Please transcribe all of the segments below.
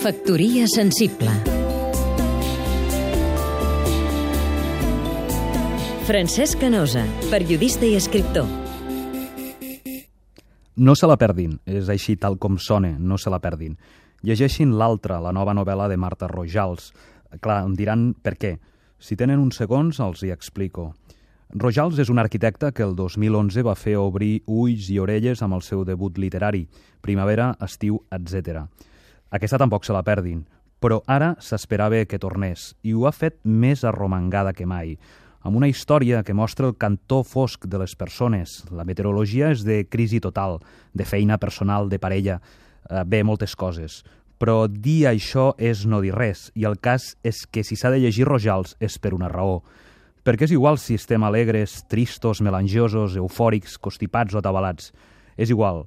Factoria sensible Francesc Canosa, periodista i escriptor No se la perdin, és així tal com sona, no se la perdin. Llegeixin l'altra, la nova novel·la de Marta Rojals. Clar, em diran per què. Si tenen uns segons, els hi explico. Rojals és un arquitecte que el 2011 va fer obrir ulls i orelles amb el seu debut literari, Primavera, Estiu, etc. Aquesta tampoc se la perdin, però ara s'esperava que tornés, i ho ha fet més arromangada que mai, amb una història que mostra el cantó fosc de les persones. La meteorologia és de crisi total, de feina personal, de parella, eh, bé, moltes coses. Però dir això és no dir res, i el cas és que si s'ha de llegir Rojals és per una raó. Perquè és igual si estem alegres, tristos, melangiosos, eufòrics, constipats o atabalats. És igual.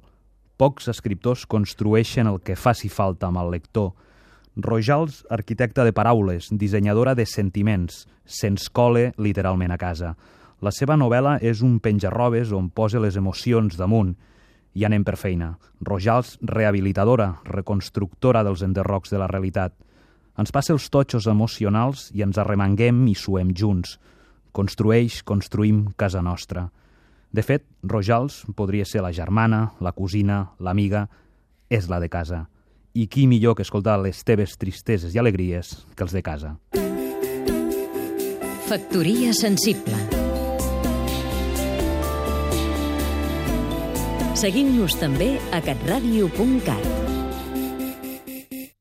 Pocs escriptors construeixen el que faci falta amb el lector. Rojals, arquitecta de paraules, dissenyadora de sentiments, se'ns cole literalment a casa. La seva novel·la és un penjarrobes on posa les emocions damunt. I anem per feina. Rojals, rehabilitadora, reconstructora dels enderrocs de la realitat. Ens passa els totxos emocionals i ens arremanguem i suem junts. Construeix, construïm casa nostra. De fet, Rojals podria ser la germana, la cosina, l'amiga, és la de casa. I qui millor que escoltar les teves tristeses i alegries que els de casa. Factoria sensible Seguim-nos també a catradio.cat